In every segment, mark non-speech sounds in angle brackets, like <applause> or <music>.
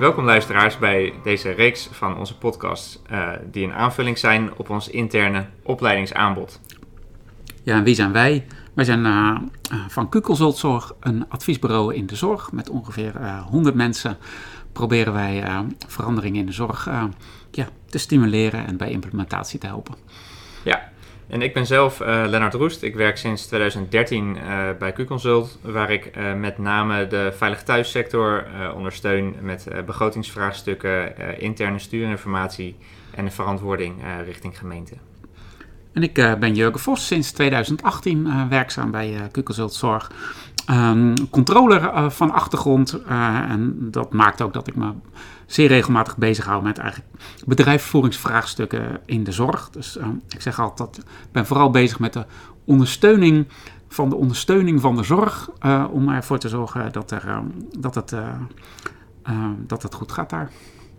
Welkom luisteraars bij deze reeks van onze podcasts uh, die een aanvulling zijn op ons interne opleidingsaanbod. Ja, en wie zijn wij? Wij zijn uh, van Q-Consultzorg, een adviesbureau in de zorg. Met ongeveer uh, 100 mensen proberen wij veranderingen in de zorg ja, te stimuleren en bij implementatie te helpen. Ja, en ik ben zelf uh, Lennart Roest. Ik werk sinds 2013 uh, bij Q-Consult, waar ik uh, met name de veilig thuissector ondersteun met begrotingsvraagstukken, interne stuurinformatie en de verantwoording richting gemeente. En ik ben Jurgen Vos, sinds 2018 werkzaam bij Q-Consult Zorg. Um, controller van achtergrond en dat maakt ook dat ik me zeer regelmatig bezighouden met eigenlijk bedrijfsvoeringsvraagstukken in de zorg. Dus uh, ik zeg altijd, ik ben vooral bezig met de ondersteuning van de ondersteuning van de zorg. Uh, om ervoor te zorgen dat, er, uh, dat, het, dat het goed gaat daar.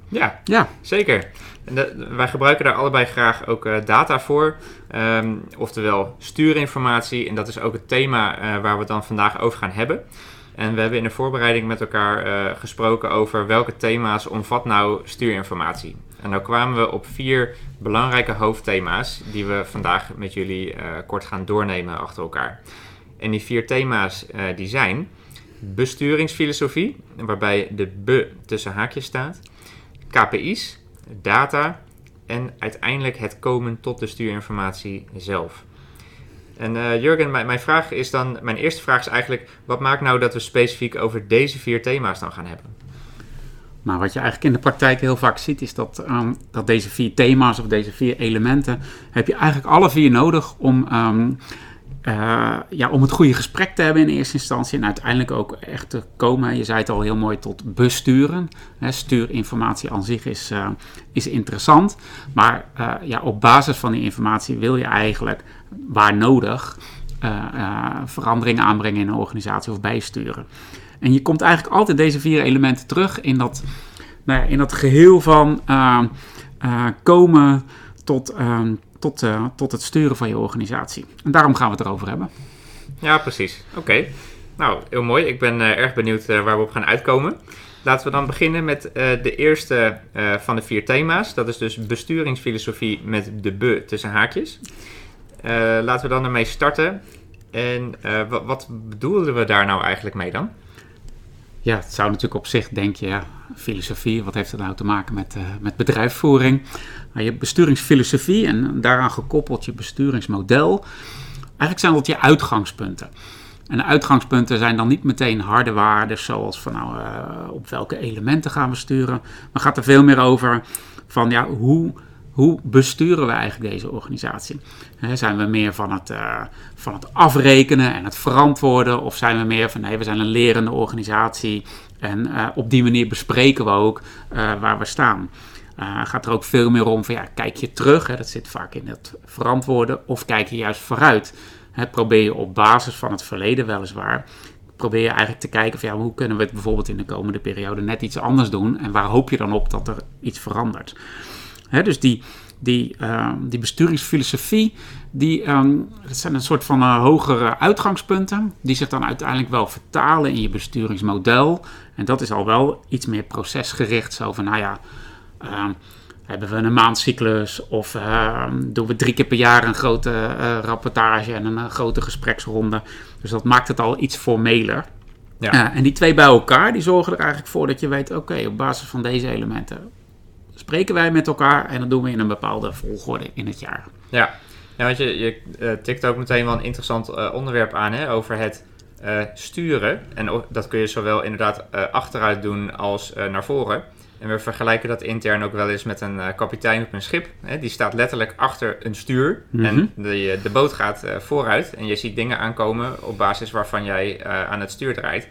Ja, ja. zeker. En de, wij gebruiken daar allebei graag ook data voor. Um, oftewel stuurinformatie. En dat is ook het thema waar we het dan vandaag over gaan hebben. En we hebben in de voorbereiding met elkaar uh, gesproken over welke thema's omvat nou stuurinformatie. En nou kwamen we op vier belangrijke hoofdthema's die we vandaag met jullie uh, kort gaan doornemen achter elkaar. En die vier thema's uh, die zijn besturingsfilosofie, waarbij de B tussen haakjes staat, KPI's, data en uiteindelijk het komen tot de stuurinformatie zelf. En uh, Jurgen, mijn, mijn, vraag is dan, mijn eerste vraag is eigenlijk, wat maakt nou dat we specifiek over deze vier thema's dan gaan hebben? Nou, wat je eigenlijk in de praktijk heel vaak ziet, is dat, um, dat deze vier thema's of deze vier elementen, heb je eigenlijk alle vier nodig om, um, uh, ja, om het goede gesprek te hebben in eerste instantie en uiteindelijk ook echt te komen, je zei het al heel mooi, tot besturen. Hè, stuurinformatie aan zich is, uh, is interessant, maar uh, ja, op basis van die informatie wil je eigenlijk waar nodig veranderingen aanbrengen in een organisatie of bijsturen. En je komt eigenlijk altijd deze vier elementen terug in dat, nou ja, in dat geheel van komen tot, tot, tot het sturen van je organisatie. En daarom gaan we het erover hebben. Ja, precies. Oké. Nou, heel mooi. Ik ben erg benieuwd waar we op gaan uitkomen. Laten we dan beginnen met de eerste van de vier thema's. Dat is dus besturingsfilosofie met de be tussen haakjes. Laten we dan ermee starten. En wat bedoelden we daar nou eigenlijk mee dan? Ja, het zou natuurlijk op zich denken, ja, filosofie, wat heeft dat nou te maken met, uh, met bedrijfsvoering? Nou, je besturingsfilosofie en daaraan gekoppeld je besturingsmodel. Eigenlijk zijn dat je uitgangspunten. En de uitgangspunten zijn dan niet meteen harde waarden, zoals van nou, uh, op welke elementen gaan we sturen. Maar gaat er veel meer over van ja, hoe hoe besturen we eigenlijk deze organisatie? zijn we meer van het, uh, van het afrekenen en het verantwoorden? Of zijn we meer van nee, we zijn een lerende organisatie en uh, op die manier bespreken we ook uh, waar we staan? gaat er ook veel meer om van ja, kijk je terug, hè, dat zit vaak in het verantwoorden, of kijk je juist vooruit? Hè, probeer je op basis van het verleden weliswaar probeer je eigenlijk te kijken van ja, hoe kunnen we het bijvoorbeeld in de komende periode net iets anders doen en waar hoop je dan op dat er iets verandert? Dus die, die, uh, die besturingsfilosofie, die, um, dat zijn een soort van uh, hogere uitgangspunten, die zich dan uiteindelijk wel vertalen in je besturingsmodel. En dat is al wel iets meer procesgericht, zo van, nou ja, uh, hebben we een maandcyclus of ehm, doen we drie keer per jaar een grote eh, rapportage en een grote gespreksronde. Dus dat maakt het al iets formeler. Ja. en die twee bij elkaar, die zorgen er eigenlijk voor dat je weet, oké, op basis van deze elementen spreken wij met elkaar en dat doen we in een bepaalde volgorde in het jaar. Ja, ja want je, je uh, tikt ook meteen wel een interessant uh, onderwerp aan hè, over het uh, sturen. En dat kun je zowel inderdaad achteruit doen als naar voren. En we vergelijken dat intern ook wel eens met een kapitein op een schip. Hè, die staat letterlijk achter een stuur mm -hmm. en de, de boot gaat vooruit. En je ziet dingen aankomen op basis waarvan jij aan het stuur draait.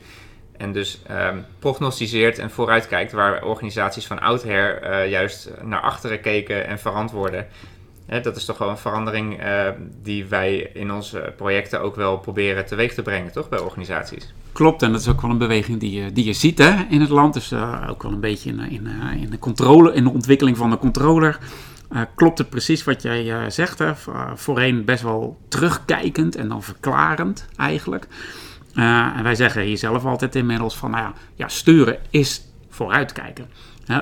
En dus um, prognosticeert en vooruitkijkt waar organisaties van oudsher uh, juist naar achteren keken en verantwoorden. Hè, dat is toch wel een verandering uh, die wij in onze projecten ook wel proberen teweeg te brengen, toch, bij organisaties? Klopt, en dat is ook wel een beweging die je, die je ziet hè, in het land. Dus uh, ook wel een beetje in, in, in, de controle, in de ontwikkeling van de controller. klopt het precies wat jij zegt? Hè? voorheen best wel terugkijkend en dan verklarend eigenlijk. Uh, en wij zeggen hier zelf altijd inmiddels van, nou ja, ja, sturen is vooruitkijken.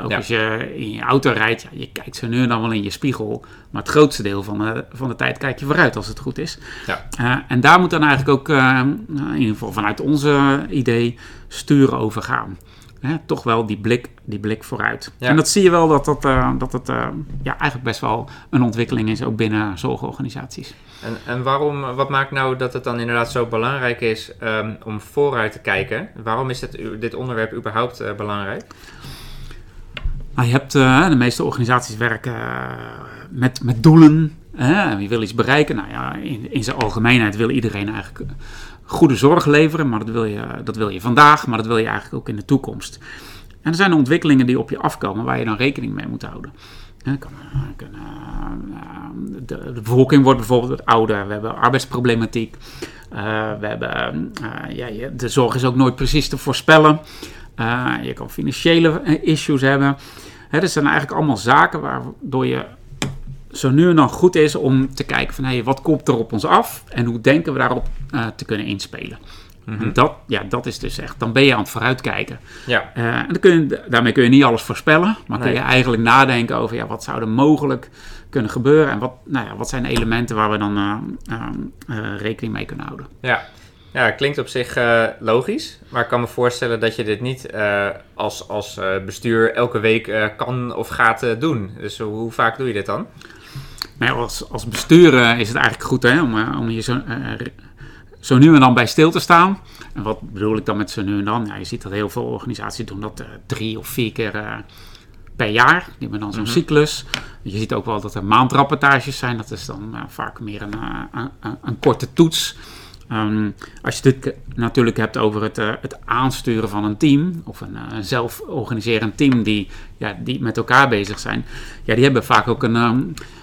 Ook Ja. als je in je auto rijdt, ja, je kijkt zo nu en dan wel in je spiegel. Maar het grootste deel van de, van de tijd kijk je vooruit als het goed is. Ja. Eh, en daar moet dan eigenlijk ook, eh, in ieder geval vanuit onze idee, sturen over gaan. Hè, toch wel die blik, die blik vooruit. Ja. En dat zie je wel dat, dat, eh, dat het eh, ja, eigenlijk best wel een ontwikkeling is, ook binnen zorgorganisaties. En, en waarom, wat maakt nou dat het dan inderdaad zo belangrijk is ehm, om vooruit te kijken? Waarom is dit, dit onderwerp überhaupt eh, belangrijk? Nou, je hebt, de meeste organisaties werken met, met doelen. Hè? Je wil iets bereiken. Nou ja, in, in zijn algemeenheid wil iedereen eigenlijk goede zorg leveren. Maar dat wil, je, dat wil je vandaag, maar dat wil je eigenlijk ook in de toekomst. En er zijn ontwikkelingen die op je afkomen waar je dan rekening mee moet houden. Eh, eh, de, de bevolking wordt bijvoorbeeld ouder. We hebben arbeidsproblematiek. Eh, we hebben, eh, ja, de zorg is ook nooit precies te voorspellen. Eh, je kan financiële eh, issues hebben. Dat zijn eigenlijk allemaal zaken waardoor je zo nu en dan goed is om te kijken van hey, wat komt er op ons af en hoe denken we daarop eh, te kunnen inspelen. En dat, ja, dat is dus echt, dan ben je aan het vooruitkijken. Ja, Eh, en dan kun je, daarmee kun je niet alles voorspellen, maar kun je eigenlijk nadenken over ja, wat zou er mogelijk kunnen gebeuren en wat, nou ja, wat zijn de elementen waar we dan eh, rekening mee kunnen houden. ja. Ja, klinkt op zich logisch, maar ik kan me voorstellen dat je dit niet als, als bestuur elke week kan of gaat doen. Dus hoe vaak doe je dit dan? Nou ja, als, als bestuur eh, is het eigenlijk goed hè, om, eh, om hier zo, eh, zo nu en dan bij stil te staan. En wat bedoel ik dan met zo nu en dan? Ja, je ziet dat heel veel organisaties doen dat drie of vier keer per jaar. Die hebben dan zo'n cyclus. Je ziet ook wel dat er maandrapportages zijn. Dat is dan vaak meer een, een, een- korte toets. Ehm, als je het natuurlijk hebt over het, het aansturen van een team, of een, een zelforganiserend team die, ja, die met elkaar bezig zijn, ja, die hebben vaak ook een ehm, eh, eh,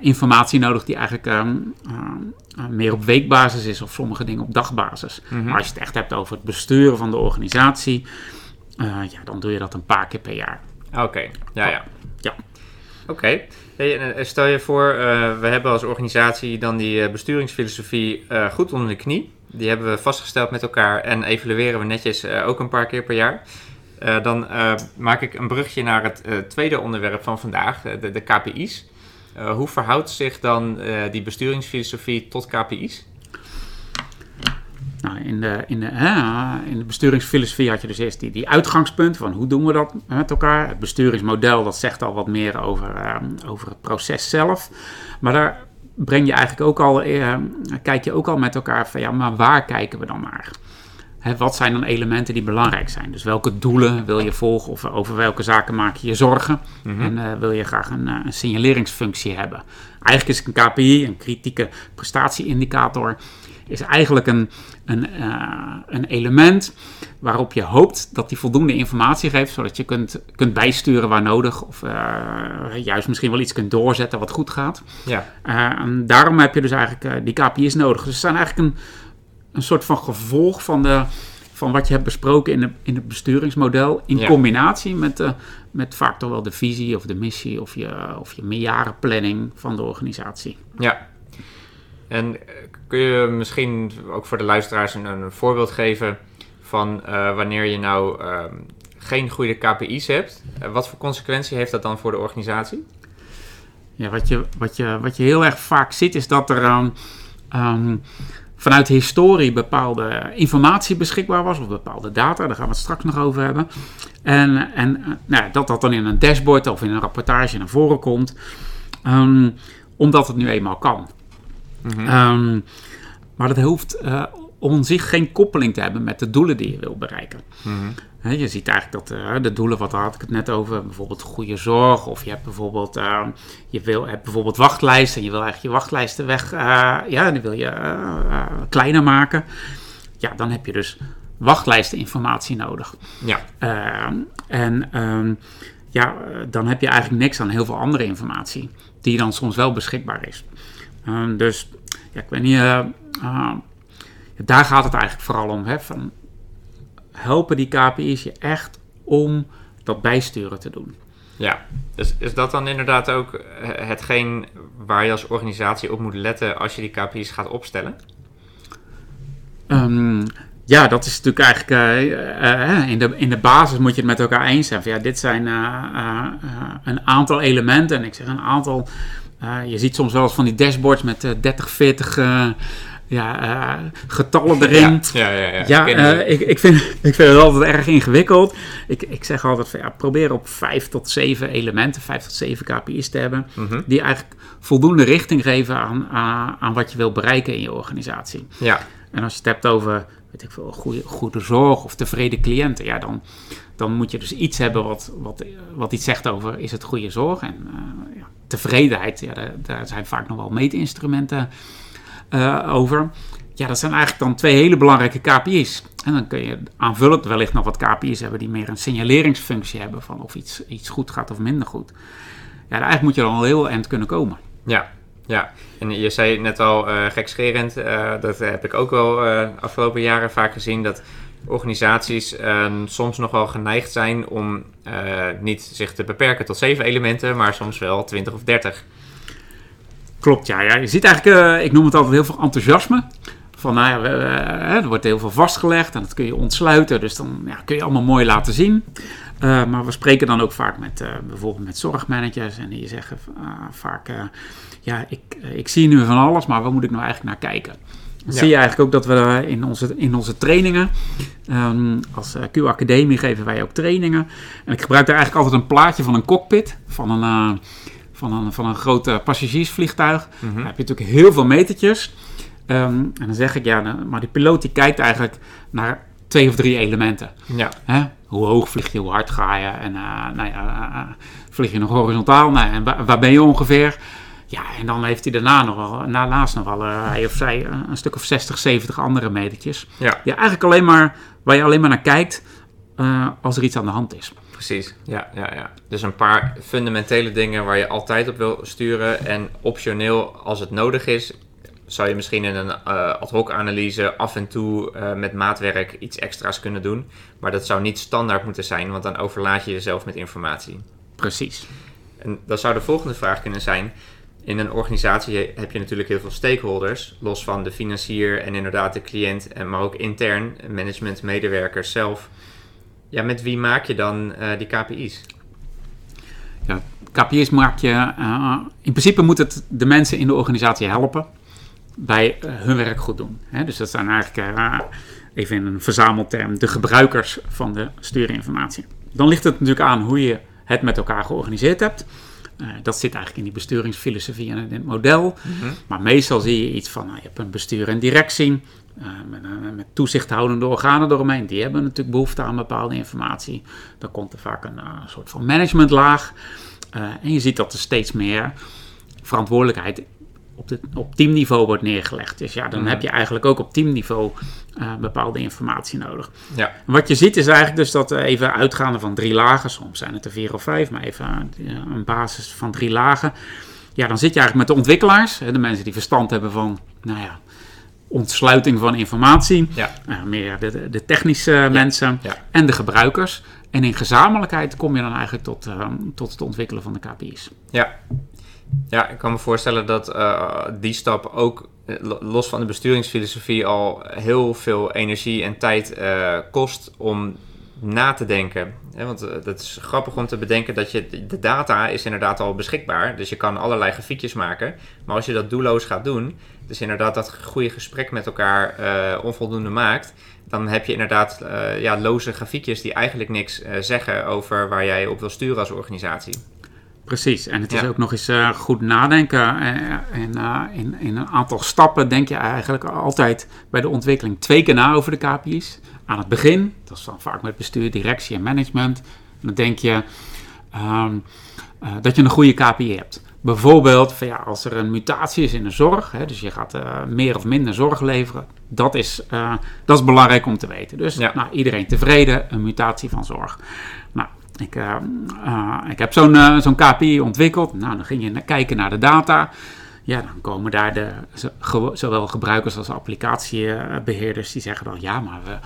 informatie nodig die eigenlijk ehm, eh, meer op weekbasis is, of sommige dingen op dagbasis. Maar als je het echt hebt over het besturen van de organisatie, eh, ja, dan doe je dat een paar keer per jaar. Oké, ja, ja. Ja. Oké. Hey, eh, stel je voor, eh, we hebben als organisatie dan die eh, besturingsfilosofie eh, goed onder de knie. Die hebben we vastgesteld met elkaar en evalueren we netjes eh, ook een paar keer per jaar. Eh, dan eh, maak ik een brugje naar het eh, tweede onderwerp van vandaag, eh, de, de KPI's. Eh, hoe verhoudt zich dan eh, die besturingsfilosofie tot KPI's? Nou, in, de, in, de, in de besturingsfilosofie had je dus eerst die, die uitgangspunt van hoe doen we dat met elkaar. Het besturingsmodel dat zegt al wat meer over, eh, over het proces zelf. Maar daar breng je eigenlijk ook al, eh, kijk je ook al met elkaar van ja, maar waar kijken we dan naar? Hè, wat zijn dan elementen die belangrijk zijn? Dus welke doelen wil je volgen of over welke zaken maak je je zorgen? En eh, wil je graag een, eh, een signaleringsfunctie hebben? Eigenlijk is een KPI, een kritieke prestatieindicator, is eigenlijk een, een, eh, een element waarop je hoopt dat die voldoende informatie geeft, zodat je kunt, kunt bijsturen waar nodig of juist misschien wel iets kunt doorzetten wat goed gaat. Ja, en daarom heb je dus eigenlijk die KPI's nodig. Dus ze zijn eigenlijk een, een soort van gevolg van, de, van wat je hebt besproken in, de, in het besturingsmodel. In Ja. combinatie met, de, met vaak toch wel de visie of de missie of je, of je meerjarenplanning van de organisatie. ja. En eh, kun je misschien ook voor de luisteraars een, een voorbeeld geven van eh, wanneer je nou ehm, geen goede KPI's hebt? Eh, wat voor consequentie heeft dat dan voor de organisatie? Ja, wat, je, wat, je, wat je heel erg vaak ziet is dat er ehm, vanuit de historie bepaalde informatie beschikbaar was, of bepaalde data, daar gaan we het straks nog over hebben. En, en eh, nou, ja, dat dat dan in een dashboard of in een rapportage naar voren komt, ehm, omdat het nu eenmaal kan. Ehm, maar dat hoeft eh om zich geen koppeling te hebben met de doelen die je wil bereiken. Hè, je ziet eigenlijk dat eh, de doelen, wat had ik het net over, bijvoorbeeld goede zorg, of je hebt bijvoorbeeld, eh, je wil, hebt bijvoorbeeld wachtlijsten en je wil eigenlijk je wachtlijsten weg, eh, ja, die wil je eh, kleiner maken. Ja, dan heb je dus wachtlijsteninformatie nodig. Ja, Eh, en ehm, ja, dan heb je eigenlijk niks aan heel veel andere informatie, die dan soms wel beschikbaar is. Ehm, dus ja, ik weet niet, daar gaat het eigenlijk vooral om. Hè, van helpen die KPI's je echt om dat bijsturen te doen? ja. Dus is dat dan inderdaad ook eh, hetgeen waar je als organisatie op moet letten als je die KPI's gaat opstellen? Ehm, ja, dat is natuurlijk eigenlijk. eh, eh, in, de, in de basis moet je het met elkaar eens zijn. Van, ja, dit zijn een aantal elementen. En ik zeg een aantal. je ziet soms wel eens van die dashboards met eh, 30, 40 eh, ja, eh, getallen erin. Ja, ja, ja. ja. Eh, ik, ik, vind, ik vind het altijd erg ingewikkeld. Ik, ik zeg altijd van ja, probeer op vijf tot zeven elementen, vijf tot zeven KPI's te hebben, Mhm. die eigenlijk voldoende richting geven aan, aan, aan wat je wil bereiken in je organisatie. Ja, En als je het hebt over, weet ik veel, goede, goede zorg of tevreden cliënten, ja, dan, dan moet je dus iets hebben wat, wat, wat iets zegt over is het goede zorg. En eh, ja, tevredenheid, ja, daar, daar zijn vaak nog wel meetinstrumenten eh, over. Ja, dat zijn eigenlijk dan twee hele belangrijke KPI's. En dan kun je aanvullend wellicht nog wat KPI's hebben die meer een signaleringsfunctie hebben van of iets, iets goed gaat of minder goed. Ja, eigenlijk moet je dan al heel eind kunnen komen. ja, ja. En je zei net al eh gekscherend, eh, dat heb ik ook wel eh afgelopen jaren vaak gezien, dat organisaties eh, soms nog wel geneigd zijn om niet zich te beperken tot zeven elementen, maar soms wel 20 of 30. Klopt, ja. ja. Je ziet eigenlijk, eh, ik noem het altijd heel veel enthousiasme. Van, nou ja, we- eh, er wordt heel veel vastgelegd en dat kun je ontsluiten. Dus dan ja, kun je allemaal mooi laten zien. Eh, maar we spreken dan ook vaak met bijvoorbeeld met zorgmanagers. En die zeggen ah, vaak, ja, ik, ik zie nu van alles, maar waar moet ik nou eigenlijk naar kijken? Dan Ja. zie je eigenlijk ook dat we in onze, in onze trainingen, ehm, als Q Academie geven wij ook trainingen. En ik gebruik daar eigenlijk altijd een plaatje van een cockpit, van een, van een, van een groot eh, passagiersvliegtuig. Mhm. Heb je natuurlijk heel veel metertjes. Ehm, en dan zeg ik, ja, maar die piloot die kijkt eigenlijk naar twee of drie elementen. Ja, Hè? Hoe hoog vlieg je, hoe hard ga je en uh, nou ja, uh, vlieg je nog horizontaal nou, en waar, waar, ben je ongeveer? Ja, en dan heeft hij daarna nog wel, daarnaast nog wel, uh, hij of zij, een stuk of 60, 70 andere metertjes. Ja. ja eigenlijk alleen maar, waar je alleen maar naar kijkt als er iets aan de hand is. Precies, ja, ja, ja. Dus een paar fundamentele dingen waar je altijd op wil sturen. En optioneel, als het nodig is, zou je misschien in een uh, ad hoc analyse af en toe uh, met maatwerk iets extra's kunnen doen. Maar dat zou niet standaard moeten zijn, want dan overlaat je jezelf met informatie. Precies. En dan zou de volgende vraag kunnen zijn. In een organisatie heb je natuurlijk heel veel stakeholders, los van de financier en inderdaad de cliënt, maar ook intern, management, medewerkers zelf. Ja, met wie maak je dan uh, die KPI's? Ja, KPI's maak je. Uh, in principe moet het de mensen in de organisatie helpen bij uh, hun werk goed doen. Hè? Dus dat zijn eigenlijk, even in een verzamelterm, de gebruikers van de stuurinformatie. Dan ligt het natuurlijk aan hoe je het met elkaar georganiseerd hebt. Uh, dat zit eigenlijk in die besturingsfilosofie en in het model. Mm-hmm. Maar meestal zie je iets van, nou, je hebt een bestuur en directie. Uh, met, met toezichthoudende organen eromheen. Die hebben natuurlijk behoefte aan bepaalde informatie. Dan komt er vaak een uh, soort van managementlaag. En je ziet dat er steeds meer verantwoordelijkheid op, de, op teamniveau wordt neergelegd. Dus ja, dan mm. heb je eigenlijk ook op teamniveau uh, bepaalde informatie nodig. Ja. En wat je ziet is eigenlijk dus dat uh, even uitgaande van drie lagen, soms zijn het er vier of vijf, maar even uh, een basis van drie lagen. Ja, dan zit je eigenlijk met de ontwikkelaars, hè, de mensen die verstand hebben van, nou ja, ontsluiting van informatie. Ja. Uh, meer de, de, technische ja. mensen ja. en de gebruikers. En in gezamenlijkheid kom je dan eigenlijk tot, uh, tot het ontwikkelen van de KPI's. Ja. Ja, ik kan me voorstellen dat uh, die stap ook los van de besturingsfilosofie al heel veel energie en tijd kost om na te denken. Want uh, dat is grappig om te bedenken dat je de data is inderdaad al beschikbaar. Dus je kan allerlei grafiekjes maken. Maar als je dat doelloos gaat doen, dus inderdaad dat goede gesprek met elkaar uh, onvoldoende maakt, dan heb je inderdaad uh, ja, loze grafiekjes die eigenlijk niks uh, zeggen over waar jij op wil sturen als organisatie. Precies, en het is ja. ook nog eens goed nadenken. En in, in, een aantal stappen denk je eigenlijk altijd bij de ontwikkeling twee keer na over de KPI's. Aan het begin, dat is dan vaak met bestuur, directie en management. Dan denk je um, uh, dat je een goede KPI hebt. Bijvoorbeeld, van, ja, als er een mutatie is in de zorg, hè, dus je gaat uh, meer of minder zorg leveren, dat is, uh, dat is belangrijk om te weten. Dus ja. nou, iedereen tevreden, een mutatie van zorg. Nou, ik, uh, ik heb zo'n zo'n KPI ontwikkeld. Nou, dan ging je kijken naar de data. Ja, dan komen daar de, zowel gebruikers als applicatiebeheerders die zeggen dan, ja, maar we,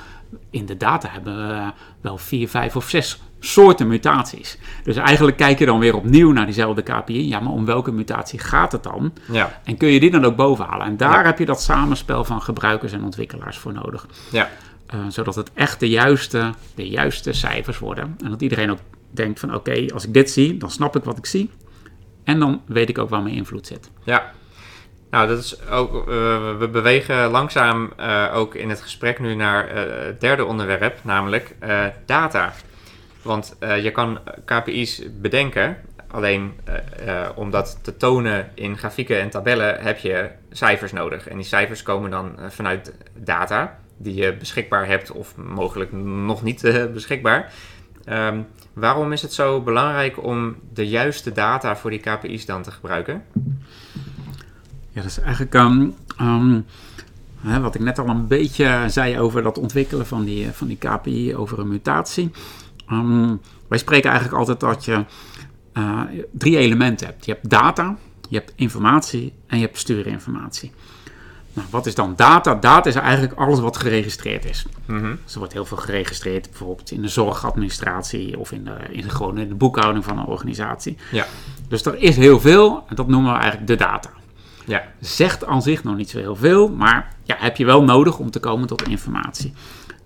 in de data hebben we wel vier, vijf of zes soorten mutaties. Dus eigenlijk kijk je dan weer opnieuw naar diezelfde KPI. Ja, maar om welke mutatie gaat het dan? Ja. En kun je die dan ook bovenhalen? En daar ja. heb je dat samenspel van gebruikers en ontwikkelaars voor nodig. Ja. eh, zodat het echt de juiste, de juiste cijfers worden. En dat iedereen ook denkt van oké, als ik dit zie, dan snap ik wat ik zie. En dan weet ik ook waar mijn invloed zit. Ja, nou, dat is ook, uh, we bewegen langzaam uh, ook in het gesprek nu naar uh, het derde onderwerp, namelijk data. Want je kan KPI's bedenken, alleen om dat te tonen in grafieken en tabellen heb je cijfers nodig. En die cijfers komen dan vanuit data die je beschikbaar hebt of mogelijk nog niet beschikbaar. Um, waarom is het zo belangrijk om de juiste data voor die KPI's dan te gebruiken? Ja, dat is eigenlijk um, um, hè, wat ik net al een beetje zei over dat ontwikkelen van die, van die KPI over een mutatie. Um, wij spreken eigenlijk altijd dat je uh, drie elementen hebt. Je hebt data, je hebt informatie en je hebt bestuurinformatie. Nou, wat is dan data? Data is eigenlijk alles wat geregistreerd is. Mm -hmm. Dus er wordt heel veel geregistreerd, bijvoorbeeld in de zorgadministratie of in de, in gewoon in de boekhouding van een organisatie. Ja. Dus er is heel veel en dat noemen we eigenlijk de data. Ja. Zegt aan zich nog niet zo heel veel, maar ja, heb je wel nodig om te komen tot informatie.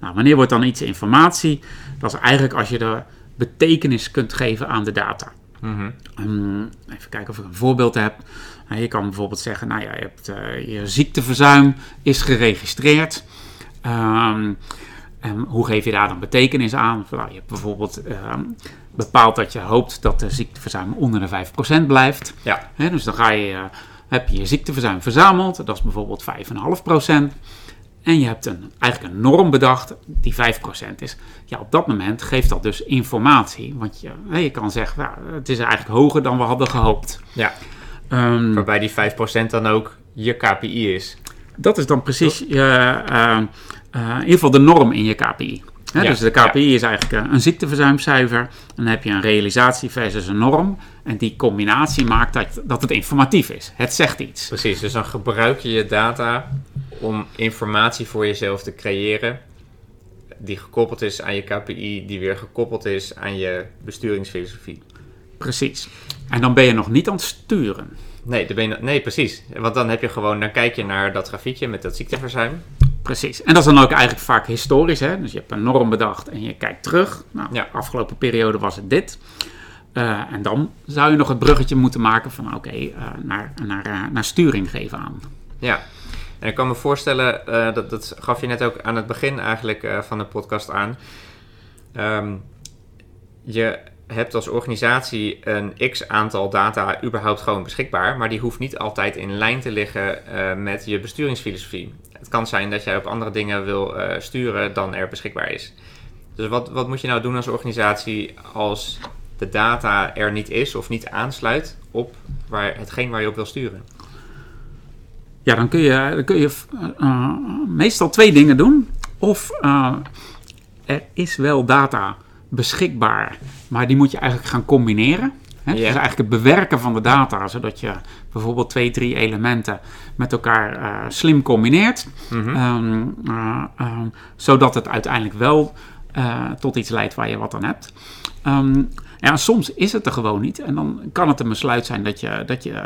Nou, wanneer wordt dan iets informatie? Dat is eigenlijk als je de betekenis kunt geven aan de data. Mm -hmm. um, even kijken of ik een voorbeeld heb. Nou, je kan bijvoorbeeld zeggen, nou ja, je, hebt, uh, je ziekteverzuim is geregistreerd. Um, en hoe geef je daar dan betekenis aan? Nou, je hebt bijvoorbeeld um, bepaald dat je hoopt dat de ziekteverzuim onder de 5% blijft. Ja. He, dus dan ga je... Uh, heb je je ziekteverzuim verzameld, dat is bijvoorbeeld 5,5%. En je hebt een, eigenlijk een norm bedacht die 5% is. Ja, op dat moment geeft dat dus informatie. Want je, je kan zeggen, nou, het is eigenlijk hoger dan we hadden gehoopt. Ja, um, waarbij die 5% dan ook je KPI is. Dat is dan precies je, uh, uh, in ieder geval de norm in je KPI. He, ja, dus de KPI ja. is eigenlijk een ziekteverzuimcijfer. En dan heb je een realisatie versus een norm. En die combinatie maakt dat, dat het informatief is. Het zegt iets. Precies, dus dan gebruik je je data om informatie voor jezelf te creëren. Die gekoppeld is aan je KPI, die weer gekoppeld is aan je besturingsfilosofie. Precies. En dan ben je nog niet aan het sturen. Nee, dan ben je, nee, precies. Want dan heb je gewoon, dan kijk je naar dat grafiekje met dat ziekteverzuim. Precies. En dat is dan ook eigenlijk vaak historisch. Hè? Dus je hebt een norm bedacht en je kijkt terug. Nou, ja. afgelopen periode was het dit. Uh, en dan zou je nog het bruggetje moeten maken van oké, okay, uh, naar, naar, uh, naar sturing geven aan. Ja, en ik kan me voorstellen, dat, dat gaf je net ook aan het begin eigenlijk van de podcast aan. Um, je hebt als organisatie een x aantal data überhaupt gewoon beschikbaar, maar die hoeft niet altijd in lijn te liggen met je besturingsfilosofie. Het kan zijn dat jij op andere dingen wil sturen dan er beschikbaar is. Dus wat, wat moet je nou doen als organisatie als de data er niet is of niet aansluit op waar, hetgeen waar je op wil sturen? Ja, dan kun je, dan kun je uh, meestal twee dingen doen. Of er is wel data beschikbaar, maar die moet je eigenlijk gaan combineren. Hè? Yeah. Dus eigenlijk het bewerken van de data, zodat je bijvoorbeeld twee, drie elementen met elkaar uh, slim combineert. Mm -hmm. um, zodat het uiteindelijk wel tot iets leidt waar je wat aan hebt. Um, ja, soms is het er gewoon niet. En dan kan het een besluit zijn dat je, dat je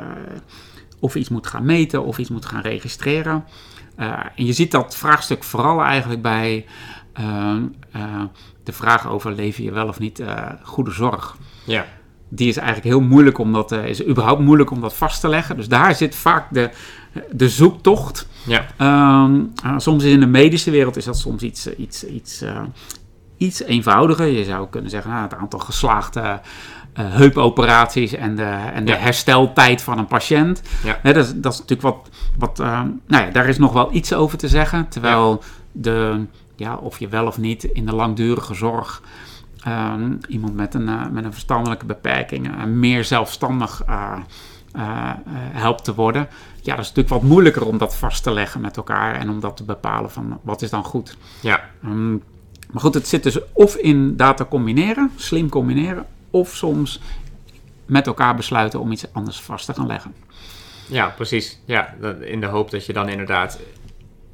of iets moet gaan meten of iets moet gaan registreren. En je ziet dat vraagstuk vooral eigenlijk bij de vraag over lever je wel of niet goede zorg. Ja. Die is eigenlijk heel moeilijk om dat, is überhaupt moeilijk om dat vast te leggen. Dus daar zit vaak de, de zoektocht. Ja. Ehm, soms in de medische wereld is dat soms iets, iets, iets, iets eenvoudiger. Je zou kunnen zeggen, nou, het aantal geslaagde heupoperaties en de, en de ja. hersteltijd van een patiënt. Ja. dat, is, dat is natuurlijk wat, wat uh, nou ja, daar is nog wel iets over te zeggen. Terwijl de, ja, of je wel of niet in de langdurige zorg um, iemand met een, uh, met een verstandelijke beperking meer zelfstandig helpt te worden. Ja, dat is natuurlijk wat moeilijker om dat vast te leggen met elkaar en om dat te bepalen van wat is dan goed. Ja. Um, maar goed, het zit dus of in data combineren, slim combineren, of soms met elkaar besluiten om iets anders vast te gaan leggen. Ja, precies. Ja, in de hoop dat je dan inderdaad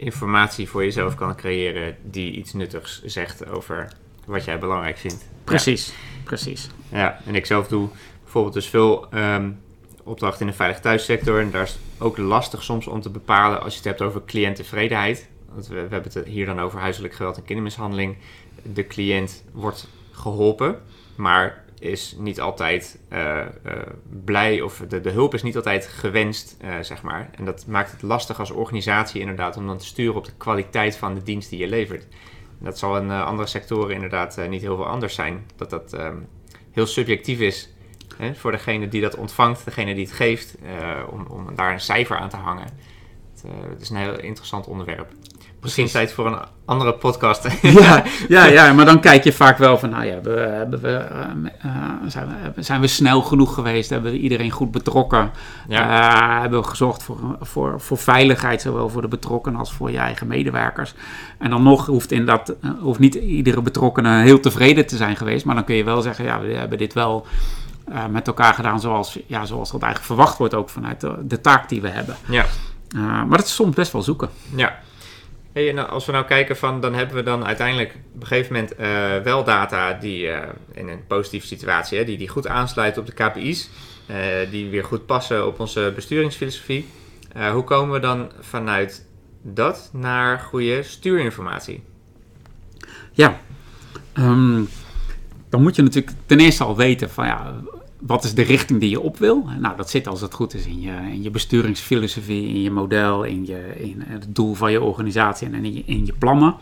informatie voor jezelf kan creëren die iets nuttigs zegt over wat jij belangrijk vindt. Precies, ja. precies. Ja, en ik zelf doe bijvoorbeeld dus veel um, opdrachten in de veilig thuissector. En daar is ook lastig soms om te bepalen als je het hebt over cliënttevredenheid want we, we hebben het hier dan over huiselijk geweld en kindermishandeling. De cliënt wordt geholpen, maar is niet altijd eh, eh, blij of de, de hulp is niet altijd gewenst, eh, zeg maar. En dat maakt het lastig als organisatie inderdaad om dan te sturen op de kwaliteit van de dienst die je levert. Dat zal in andere sectoren inderdaad niet heel veel anders zijn. Dat dat ehm, heel subjectief is hè, voor degene die dat ontvangt, degene die het geeft, om, om daar een cijfer aan te hangen. Het, het is een heel interessant onderwerp. Misschien tijd voor een andere podcast. <laughs> ja, ja, <laughs> ja, maar dan kijk je vaak wel van, nou ja, we, hebben we, eh, eh, zijn, we, zijn we snel genoeg geweest? Hebben we iedereen goed betrokken? Ja. Eh, hebben we gezorgd voor, voor, voor veiligheid, zowel voor de betrokkenen als voor je eigen medewerkers? En dan nog hoeft, in dat, eh, hoeft niet iedere betrokkenen heel tevreden te zijn geweest, maar dan kun je wel zeggen, ja, we hebben dit wel eh, met elkaar gedaan zoals, ja, zoals dat eigenlijk verwacht wordt ook vanuit de, de taak die we hebben. ja. Eh, maar dat is soms best wel zoeken. Ja. En als we nou kijken van, dan hebben we dan uiteindelijk op een gegeven moment eh, wel data die eh, in een positieve situatie, hè, die, die goed aansluiten op de KPI's, eh, die weer goed passen op onze besturingsfilosofie. Hoe komen we dan vanuit dat naar goede stuurinformatie? Ja, Ehm, dan moet je natuurlijk ten eerste al weten van ja, wat is de richting die je op wil. Nou, dat zit als het goed is in je, in je besturingsfilosofie, in je model, in, je, in het doel van je organisatie en in je, in je plannen.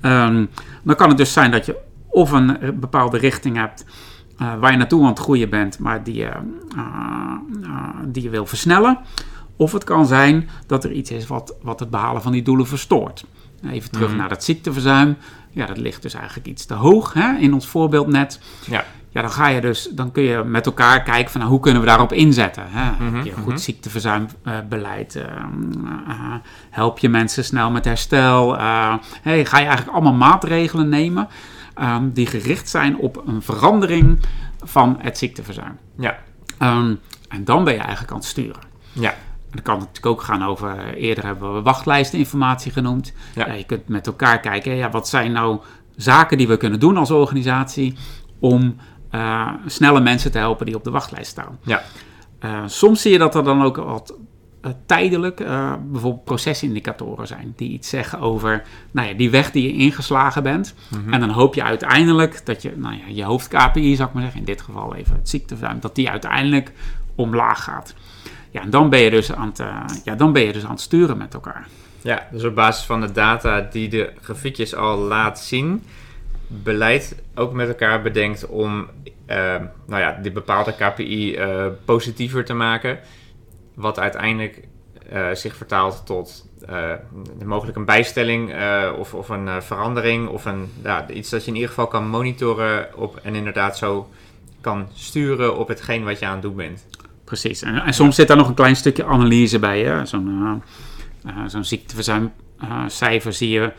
Ehm, dan kan het dus zijn dat je of een bepaalde richting hebt eh, waar je naartoe aan het groeien bent, maar die je, eh, eh, die je wil versnellen. Of het kan zijn dat er iets is wat, wat het behalen van die doelen verstoort. Even terug Mhm. naar dat ziekteverzuim. Ja, dat ligt dus eigenlijk iets te hoog hè, in ons voorbeeld net. Ja. Ja, dan ga je dus, dan kun je met elkaar kijken van nou, hoe kunnen we daarop inzetten. Hè? Mhm, Heb je een mhm. goed ziekteverzuimbeleid? eh, eh, help je mensen snel met herstel? Eh, hey, ga je eigenlijk allemaal maatregelen nemen ehm, die gericht zijn op een verandering van het ziekteverzuim? Ja. Ehm, en dan ben je eigenlijk aan het sturen. Ja. En dan kan het natuurlijk ook gaan over, eh, eerder hebben we wachtlijsteninformatie genoemd. Ja. Ja, je kunt met elkaar kijken, ja, wat zijn nou zaken die we kunnen doen als organisatie om eh, snelle mensen te helpen die op de wachtlijst staan. Ja. Eh, soms zie je dat er dan ook wat eh, tijdelijk bijvoorbeeld procesindicatoren zijn die iets zeggen over nou ja, die weg die je ingeslagen bent. Mhm. En dan hoop je uiteindelijk dat je nou ja, je hoofd KPI, zou ik maar zeggen, in dit geval even het ziekteverzuim, dat die uiteindelijk omlaag gaat. Ja, en dan ben je dus aan het, ja, dan ben je dus aan het sturen met elkaar. Ja, dus op basis van de data die de grafiekjes al laat zien, beleid ook met elkaar bedenkt om eh, nou ja, die bepaalde KPI eh, positiever te maken. Wat uiteindelijk eh, zich vertaalt tot mogelijk een bijstelling of, of een verandering of een, ja, iets dat je in ieder geval kan monitoren op, en inderdaad zo kan sturen op hetgeen wat je aan het doen bent. Precies. En, en soms zit daar nog een klein stukje analyse bij. Zo'n zo'n ziekteverzuimcijfer zie je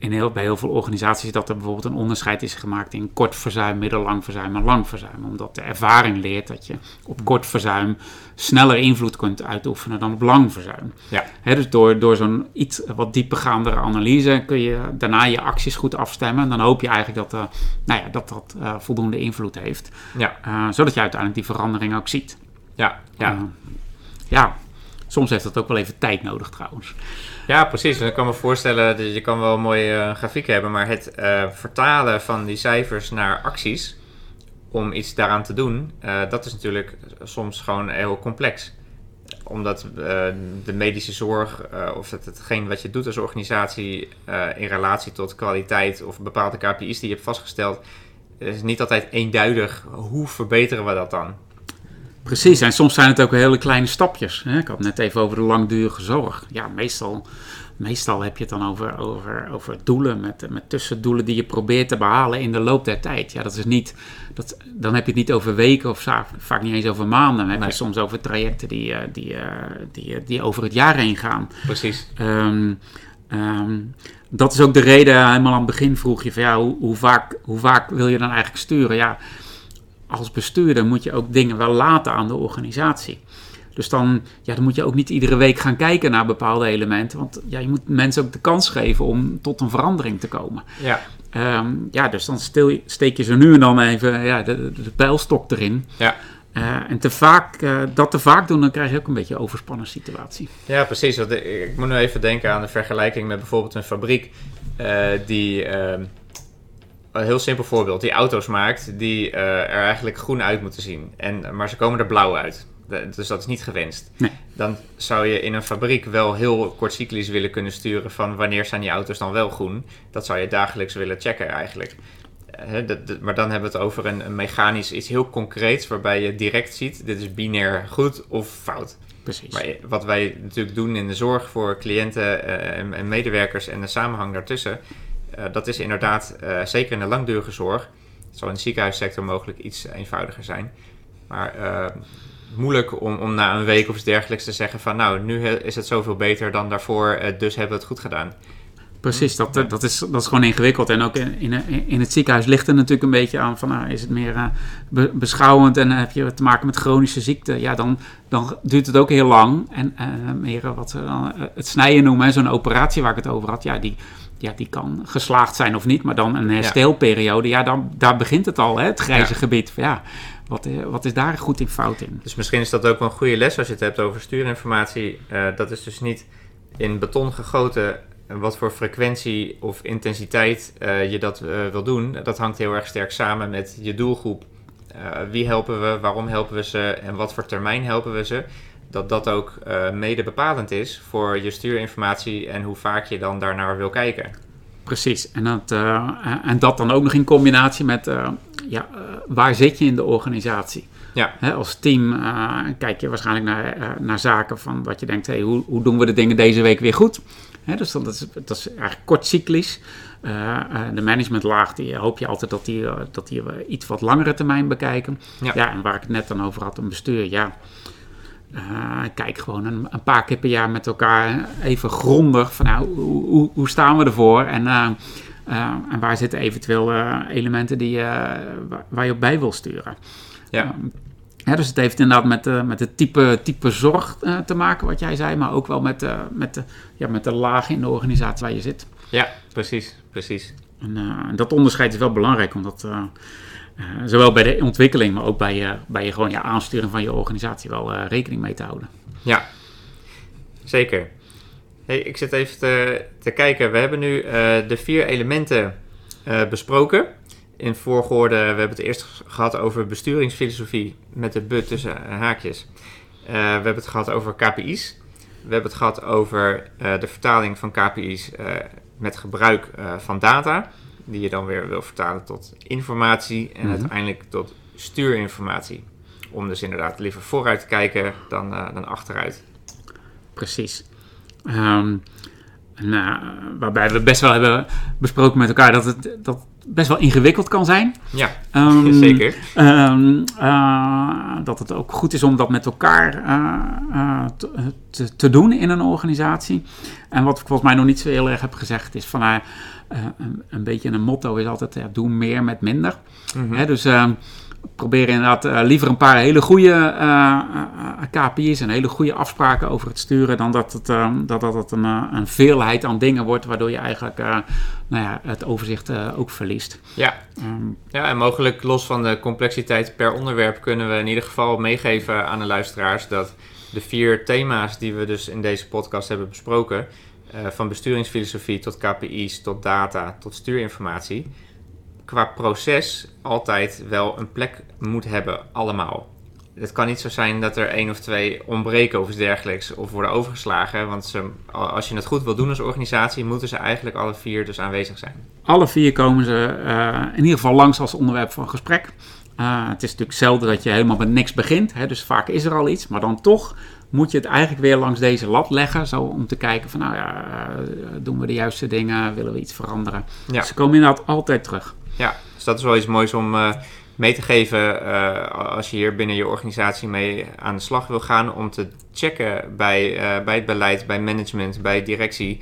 in heel, bij heel veel organisaties dat er bijvoorbeeld een onderscheid is gemaakt in kort verzuim, middellang verzuim en lang verzuim. Omdat de ervaring leert dat je op kort verzuim sneller invloed kunt uitoefenen dan op lang verzuim. Ja. Dus door, door zo'n iets wat diepergaandere analyse kun je daarna je acties goed afstemmen. En dan hoop je eigenlijk dat eh, nou ja, dat, dat eh, voldoende invloed heeft. Ja, Eh, zodat je uiteindelijk die verandering ook ziet. ja, ja. Ja, soms heeft dat ook wel even tijd nodig trouwens. Ja, precies. En ik kan me voorstellen dat je kan wel een mooie eh, grafiek hebben, maar het eh, vertalen van die cijfers naar acties om iets daaraan te doen, eh, dat is natuurlijk soms gewoon heel complex. Omdat de medische zorg of het, hetgeen wat je doet als organisatie in relatie tot kwaliteit of bepaalde KPI's die je hebt vastgesteld, is niet altijd eenduidig. Hoe verbeteren we dat dan? Precies, en soms zijn het ook hele kleine stapjes. Hè? Ik had het net even over de langdurige zorg. Ja, meestal, meestal heb je het dan over, over, over doelen met, met tussendoelen die je probeert te behalen in de loop der tijd. Ja, dat is niet, dat, dan heb je het niet over weken of vaak niet eens over maanden. Dan heb Nee. je soms over trajecten die, eh, die, eh, die, eh, die over het jaar heen gaan. Precies. Ehm, ehm, dat is ook de reden, helemaal aan het begin vroeg je van ja, hoe, hoe, vaak, hoe vaak wil je dan eigenlijk sturen? Ja, als bestuurder moet je ook dingen wel laten aan de organisatie. Dus dan, ja, dan moet je ook niet iedere week gaan kijken naar bepaalde elementen. Want ja, je moet mensen ook de kans geven om tot een verandering te komen. Ja, Ehm, ja, dus dan stil, steek je zo nu en dan even ja, de, de, de pijlstok erin. ja. en te vaak, dat te vaak doen, dan krijg je ook een beetje een overspannen situatie. Ja, precies. Ik moet nu even denken aan de vergelijking met bijvoorbeeld een fabriek die ehm, een heel simpel voorbeeld, die auto's maakt die er eigenlijk groen uit moeten zien. En, maar ze komen er blauw uit dus dat is niet gewenst. Nee. Dan zou je in een fabriek wel heel kortcyclisch willen kunnen sturen van wanneer zijn die auto's dan wel groen. Dat zou je dagelijks willen checken eigenlijk. maar dan hebben we het over een, een, mechanisch iets heel concreets waarbij je direct ziet, dit is binair goed of fout. Precies. Maar wat wij natuurlijk doen in de zorg voor cliënten eh, en, medewerkers en de samenhang daartussen, dat is inderdaad, uh, zeker in de langdurige zorg, het zal in de ziekenhuissector mogelijk iets eenvoudiger zijn. Maar moeilijk om, om na een week of iets dergelijks te zeggen van nou, nu is het zoveel beter dan daarvoor, eh, dus hebben we het goed gedaan. Precies, dat, eh, dat, is, dat is gewoon ingewikkeld. En ook in, in, in het ziekenhuis ligt er natuurlijk een beetje aan van nou, is het meer uh, beschouwend en heb je te maken met chronische ziekte, ja, dan, dan duurt het ook heel lang. En uh, meer wat dan het snijden noemen, zo'n operatie waar ik het over had, ja, die, ja, die kan geslaagd zijn of niet, maar dan een herstelperiode, ja, dan, daar begint het al, hè, het grijze gebied. Ja, wat, eh, wat is daar goed in fout in? Dus misschien is dat ook wel een goede les als je het hebt over stuurinformatie. Uh, dat is dus niet in beton gegoten wat voor frequentie of intensiteit uh, je dat wil doen. Dat hangt heel erg sterk samen met je doelgroep. wie helpen we, waarom helpen we ze en wat voor termijn helpen we ze. Dat dat ook mede bepalend is voor je stuurinformatie en hoe vaak je dan daarnaar wil kijken. Precies, en dat, en dat dan ook nog in combinatie met ja, uh, waar zit je in de organisatie? Ja. als team uh, kijk je waarschijnlijk naar, uh, naar zaken van wat je denkt, hey, hoe, hoe doen we de dingen deze week weer goed? dus dat is, dat is eigenlijk kortcyclisch. de managementlaag, die hoop je altijd dat die, dat die iets wat langere termijn bekijken. Ja. ja, en waar ik het net dan over had, een bestuur, ja. Kijk gewoon een, een, paar keer per jaar met elkaar even grondig van nou, hoe, hoe, hoe staan we ervoor? En uh, en waar zitten eventueel uh, elementen die, waar, waar, je op bij wil sturen. Ja. ja dus het heeft inderdaad met, met het type, type zorg te maken, wat jij zei, maar ook wel met, met, de, ja, met de laag in de organisatie waar je zit. Ja, precies, precies. En dat onderscheid is wel belangrijk, omdat zowel bij de ontwikkeling, maar ook bij, je bij je, gewoon je aansturing van je organisatie wel rekening mee te houden. Ja, zeker. Hey, ik zit even te, te kijken. We hebben nu uh, de vier elementen besproken. In volgorde, we hebben het eerst gehad over besturingsfilosofie met de but tussen haakjes. We hebben het gehad over KPI's. We hebben het gehad over de vertaling van KPI's met gebruik van data. Die je dan weer wil vertalen tot informatie en mm -hmm. uiteindelijk tot stuurinformatie. Om dus inderdaad liever vooruit te kijken dan, dan achteruit. Precies. Um, waarbij we best wel hebben besproken met elkaar dat het dat best wel ingewikkeld kan zijn. Ja, um, <laughs> zeker. Um, uh, dat het ook goed is om dat met elkaar uh, uh, te, te, doen in een organisatie. En wat ik volgens mij nog niet zo heel erg heb gezegd is van een, een, beetje een motto is altijd ja, doe meer met minder. Mm -hmm. He, dus probeer inderdaad uh, liever een paar hele goede uh, uh, KPI's en hele goede afspraken over het sturen, dan dat het, dat, dat het een, een veelheid aan dingen wordt, waardoor je eigenlijk nou ja, het overzicht ook verliest. Ja. Um, ja, en mogelijk los van de complexiteit per onderwerp kunnen we in ieder geval meegeven aan de luisteraars dat de vier thema's die we dus in deze podcast hebben besproken, van besturingsfilosofie tot KPI's, tot data, tot stuurinformatie, qua proces altijd wel een plek moet hebben, allemaal. Het kan niet zo zijn dat er één of twee ontbreken of iets dergelijks of worden overgeslagen. Want ze, als je het goed wil doen als organisatie, moeten ze eigenlijk alle vier dus aanwezig zijn. Alle vier komen ze uh, in ieder geval langs als onderwerp van gesprek. Uh, het is natuurlijk zelden dat je helemaal met niks begint. Hè, dus vaak is er al iets. Maar dan toch moet je het eigenlijk weer langs deze lat leggen. Zo om te kijken van nou ja, uh, doen we de juiste dingen? Willen we iets veranderen? Ja. Ze komen inderdaad altijd terug. Ja, dus dat is wel iets moois om uh, mee te geven uh, als je hier binnen je organisatie mee aan de slag wil gaan. Om te checken bij, uh, bij het beleid, bij management, bij directie.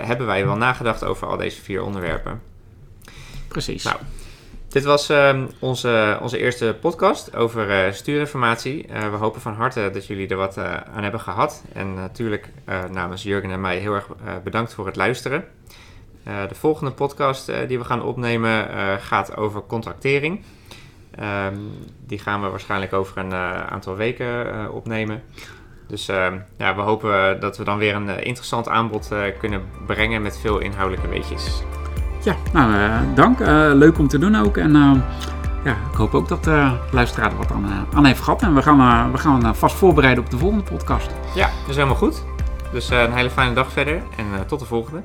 hebben wij wel nagedacht over al deze vier onderwerpen? Precies. Nou, dit was uh, onze, onze eerste podcast over stuurinformatie. We hopen van harte dat jullie er wat aan hebben gehad. En natuurlijk namens Jurgen en mij heel erg bedankt voor het luisteren. De volgende podcast die we gaan opnemen gaat over contractering. Ehm, die gaan we waarschijnlijk over een aantal weken opnemen. Dus ehm, ja, we hopen dat we dan weer een interessant aanbod kunnen brengen met veel inhoudelijke weetjes. Ja, nou dank. leuk om te doen ook. En ehm, ja, ik hoop ook dat de luisteraar er wat aan, aan heeft gehad. En we gaan, we gaan vast voorbereiden op de volgende podcast. Ja, dat is helemaal goed. Dus een hele fijne dag verder en tot de volgende.